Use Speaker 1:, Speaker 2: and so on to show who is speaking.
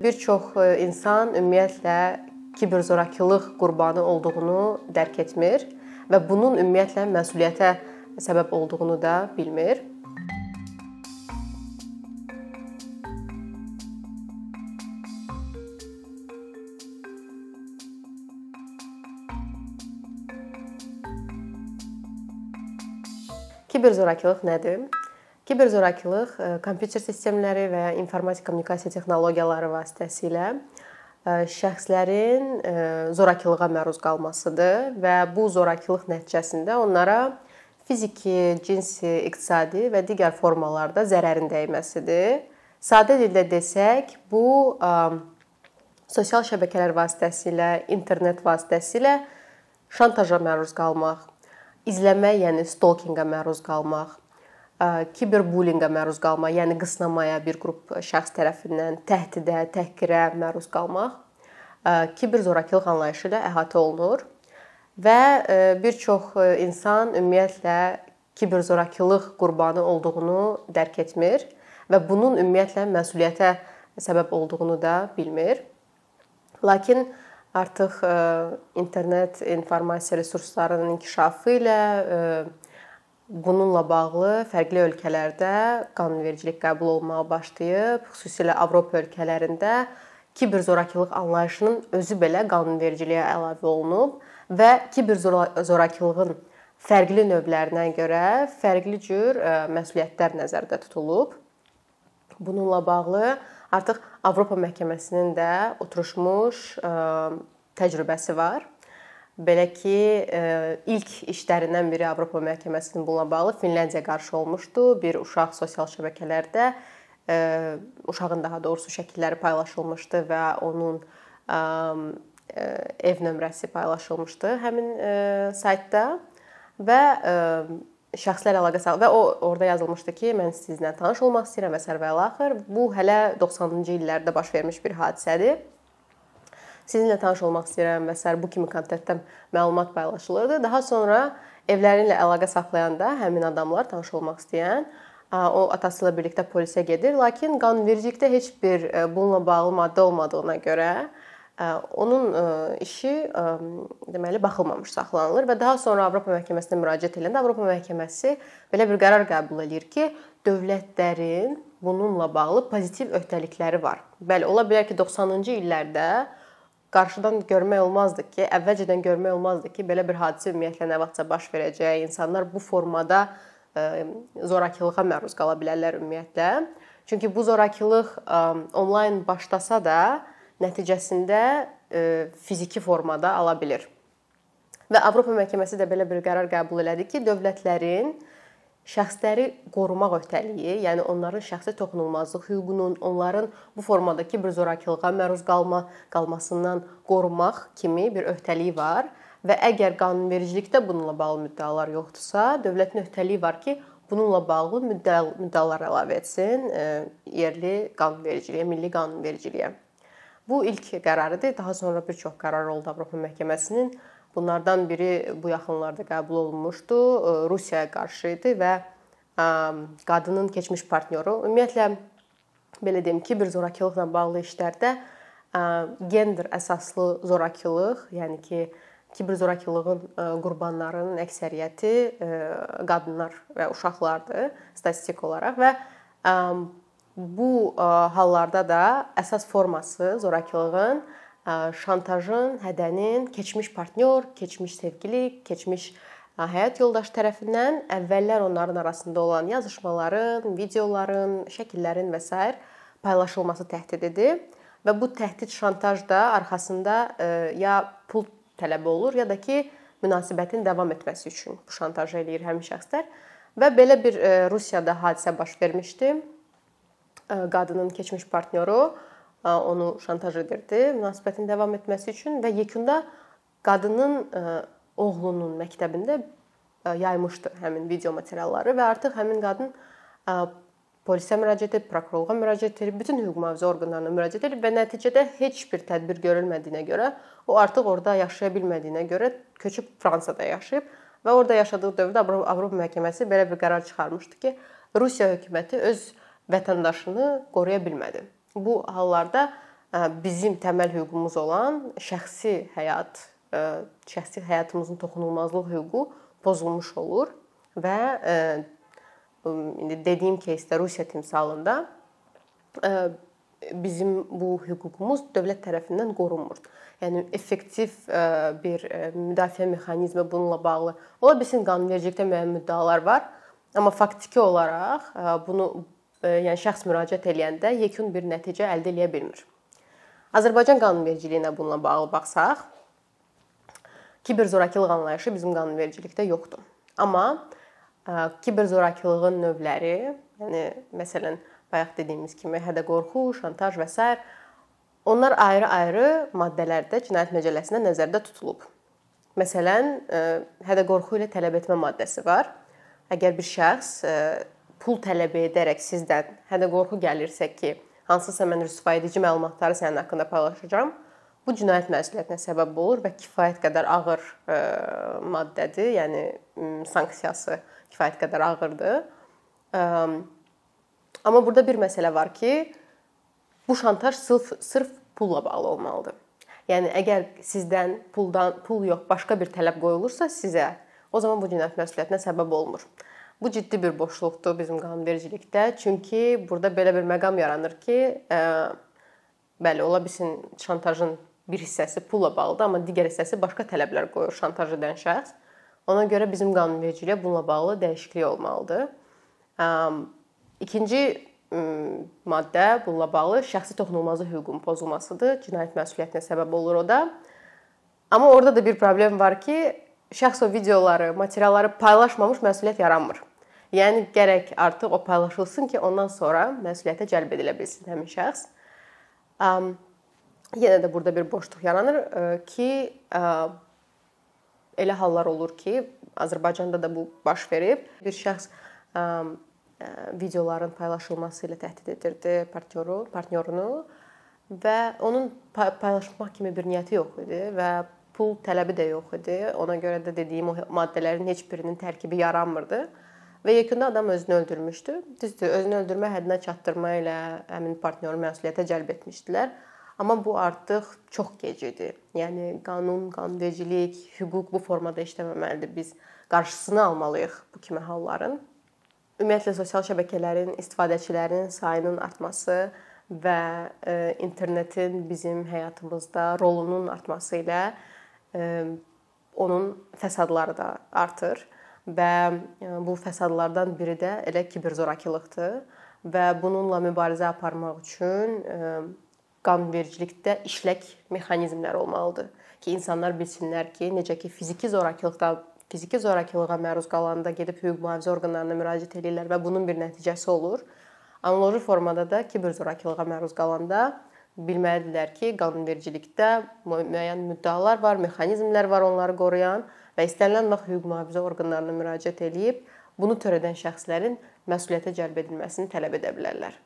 Speaker 1: Bir çox insan ümumiyyətlə kiberzorakılıq qurbanı olduğunu dərk etmir və bunun ümumiyyətlə məsuliyyətə səbəb olduğunu da bilmir. Kiberzorakılıq nədir? Kiberzorakılıq e, kompüter sistemləri və informatik kommunikasiya texnologiyaları vasitəsilə şəxslərin zorakılığa məruz qalmasıdır və bu zorakılıq nəticəsində onlara fiziki, cinsi, iqtisadi və digər formalarda zərərin dəyməsidir. Sadə dildə desək, bu sosial şəbəkələr vasitəsilə, internet vasitəsilə şantaja məruz qalmaq, izləmə, yəni stalkinqa məruz qalmaq, kiberbullinqə məruz qalma, yəni qısnamaya bir qrup şəxs tərəfindən təhdidə, təhqirə məruz qalmaq kiberzorakılıq anlayışı ilə əhatə olunur və bir çox insan ümumiyyətlə kiberzorakılıq qurbanı olduğunu dərk etmir və bunun ümumiyyətlə məsuliyyətə səbəb olduğunu da bilmir. Lakin artıq internet informasiya resurslarının inkişafı ilə Bununla bağlı fərqli ölkələrdə qanunvericilik qəbul olunmağa başlayıb, xüsusilə Avropa ölkələrində kiberzorakılıq anlayışının özü belə qanunvericiliyə əlavə olunub və kiberzorakılığın fərqli növlərinə görə fərqli cür e, məsuliyyətlər nəzərdə tutulub. Bununla bağlı artıq Avropa məhkəməsinin də oturmuş e, təcrübəsi var Belə ki, e, ilk işlərindən biri Avropa məhkəməsinin bununla bağlı Finlandiya qarşı olmuşdu. Bir uşaq sosial şəbəkələrdə e, uşağın daha doğrusu şəkilləri paylaşılmışdı və onun e, ev nömrəsi paylaşılmışdı həmin saytda və şəxslər əlaqə saxla və o orada yazılmışdı ki, mən sizinlə tanış olmaq istəyirəm və sərvə axır. Bu hələ 90-cı illərdə baş vermiş bir hadisədir sizinlə tanış olmaq istəyirəm və sər bu kimi kontentdən məlumat paylaşılırdı. Daha sonra evləri ilə əlaqə saxlayanda həmin adamlar tanış olmaq istəyən o atası ilə birlikdə polisə gedir, lakin qanunvericilikdə heç bir bununla bağlı maddə olmadığına görə onun işi deməli baxılmamış saxlanılır və daha sonra Avropa məhkəməsinə müraciət edəndə Avropa məhkəməsi belə bir qərar qəbul eləyir ki, dövlətlərin bununla bağlı pozitiv öhdəlikləri var. Bəli, ola bilər ki, 90-cı illərdə qarşıdan görmək olmazdı ki, əvvəlcədən görmək olmazdı ki, belə bir hadisə ümumiyyətlə nə vaxtsa baş verəcək. İnsanlar bu formada e, zorakılığa məruz qala bilərlər ümumiyyətlə. Çünki bu zorakılıq e, onlayn başlasa da nəticəsində e, fiziki formada ala bilər. Və Avropa məhkəməsi də belə bir qərar qəbul elədi ki, dövlətlərin şəxsləri qorumaq öhdəliyi, yəni onların şəxsi toxunulmazlıq hüququnun, onların bu formadakı bir zorakılığa məruz qalma qalmasından qorumaq kimi bir öhdəliyi var və əgər qanunvericilikdə bununla bağlı müddəalar yoxdursa, dövlətin öhdəliyi var ki, bununla bağlı müddəalar əlavə etsin e, yerli qanunvericiliyə, milli qanunvericiliyə. Bu ilk qərarıdır. Daha sonra bir çox qərar oldu Avropa məhkəməsinin. Bunlardan biri bu yaxınlarda qəbul olunmuşdu. Rusiyaya qarşı idi və qadının keçmiş partnyoru ümumiyyətlə belə deyim ki, bir zorakılıqla bağlı işlərdə gender əsaslı zorakılıq, yəni ki, kiber zorakılığın qurbanlarının əksəriyyəti qadınlar və uşaqlardır statistik olaraq və bu hallarda da əsas forması zorakılığın şantajın, hədənin keçmiş partnyor, keçmiş sevgili, keçmiş həyat yoldaşı tərəfindən əvvəllər onların arasında olan yazışmaların, videoların, şəkillərin və s. paylaşılması təhdididir və bu təhdid şantaj da arxasında ya pul tələb olur, ya da ki, münasibətin davam etməsi üçün bu şantaj eləyir həmin şəxslər. Və belə bir Rusiyada hadisə baş vermişdi. Qadının keçmiş partnyoru onu şantaj edirdi münasibətin davam etməsi üçün və yekunda qadının oğlunun məktəbində yaymışdı həmin video materialları və artıq həmin qadın polisə müraciət edib, prokurorluğa müraciət edib, bütün hüquq mühafizə orqanlarına müraciət edib və nəticədə heç bir tədbir görülmədiyinə görə o artıq orada yaşaya bilmədiyinə görə köçüb Fransada yaşayıb və orada yaşadığı dövrdə Avropa məhkəməsi belə bir qərar çıxarmışdı ki, Rusiya hökuməti öz vətəndaşını qoruya bilmədi. Bu hallarda bizim təməl hüququmuz olan şəxsi həyat, şəxsi həyatımızın toxunulmazlıq hüququ pozulmuş olur və indi dediyim кейsdə Rusiya timsalında bizim bu hüququmuz dövlət tərəfindən qorunmur. Yəni effektiv bir müdafiə mexanizmi bununla bağlı ola bilsin qanunvericilikdə müəyyən müddəalar var, amma faktiki olaraq bunu yəni şəxs müraciət edəndə yekun bir nəticə əldə edə bilmir. Azərbaycan qanunvericiliyinə bununla bağlı baxsaq, kiberzorakılıq anlayışı bizim qanunvericilikdə yoxdur. Amma kiberzorakılığın növləri, yəni məsələn bayaq dediyimiz kimi hədə-qorxu, şantaj və s. onlar ayrı-ayrı maddələrdə Cinayət Məcəlləsində nəzərdə tutulub. Məsələn, hədə-qorxu ilə tələb etmə maddəsi var. Əgər bir şəxs pul tələb edərək sizdən hədə-qorxu gəlirsə ki, hansısa mən rüsvay edici məlumatları sənin haqqında paylaşacağam. Bu cinayət məsuliyyətinə səbəb olur və kifayət qədər ağır ə, e, maddədir, yəni sanksiyası kifayət qədər ağırdır. Ə, amma burada bir məsələ var ki, bu şantaj sırf sırf pulla bağlı olmalıdır. Yəni əgər sizdən puldan pul yox, başqa bir tələb qoyulursa sizə, o zaman bu cinayət məsuliyyətinə səbəb olmur. Bu ciddi bir boşluqdur bizim qanunvericilikdə. Çünki burada belə bir məqam yaranır ki, ə, bəli, ola bilsin şantajın bir hissəsi pulla bağlıdır, amma digər hissəsi başqa tələblər qoyur şantaj edən şəxs. Ona görə bizim qanunvericiliyə bununla bağlı dəyişiklik olmalıdır. Ə, ikinci maddə bununla bağlı şəxsi toxunulmazlıq hüququnun pozulmasıdır. Cinayət məsuliyyətinə səbəb olur o da. Amma orada da bir problem var ki, şəxs o videoları, materialları paylaşmamış məsuliyyət yaranmır. Yəni gərək artıq o paylaşılsın ki, ondan sonra məsuliyyətə cəlb edilə bilsin həmin şəxs. Um, yenə də burada bir boşluq yaranır ki, elə hallar olur ki, Azərbaycanda da bu baş verib. Bir şəxs videoların paylaşılması ilə təhdid edirdi partnyoru, partnyorunu və onun paylaşmaq kimi bir niyyəti yox idi və pul tələbi də yox idi. Ona görə də dediyim o maddələrin heç birinin tərkibi yaranmırdı. Və yekunda adam özünü öldürmüşdü. Düzdür, özünü öldürmə həddinə çatdırma ilə həmin partnyoru məsuliyyətə cəlb etmişdilər. Amma bu artıq çox gec idi. Yəni qanun, qanunvericilik, hüquq bu formada işləməməlidir. Biz qarşısını almalıyıq bu kimi halların. Ümumiyyətlə sosial şəbəkələrin istifadəçilərinin sayının artması və e, internetin bizim həyatımızda rolunun artması ilə e, onun fəsadları da artır və e, bu fəsadlardan biri də elə kiberzorakılıqdır və bununla mübarizə aparmaq üçün e, qanunvericilikdə işlək mexanizmlər olmalıdır ki, insanlar bilsinlər ki, necə ki fiziki zorakılıqda fiziki zorakılığa məruz qalanda gedib hüquq mühafizə orqanlarına müraciət edirlər və bunun bir nəticəsi olur. Analoji formada da kiberzorakılığa məruz qalanda bilməlidirlər ki, qanunvericilikdə müəyyən müddəalar var, mexanizmlər var onları qoruyan və istənilən vaxt hüquq mühafizə orqanlarına müraciət edib bunu törədən şəxslərin məsuliyyətə cəlb edilməsini tələb edə bilərlər.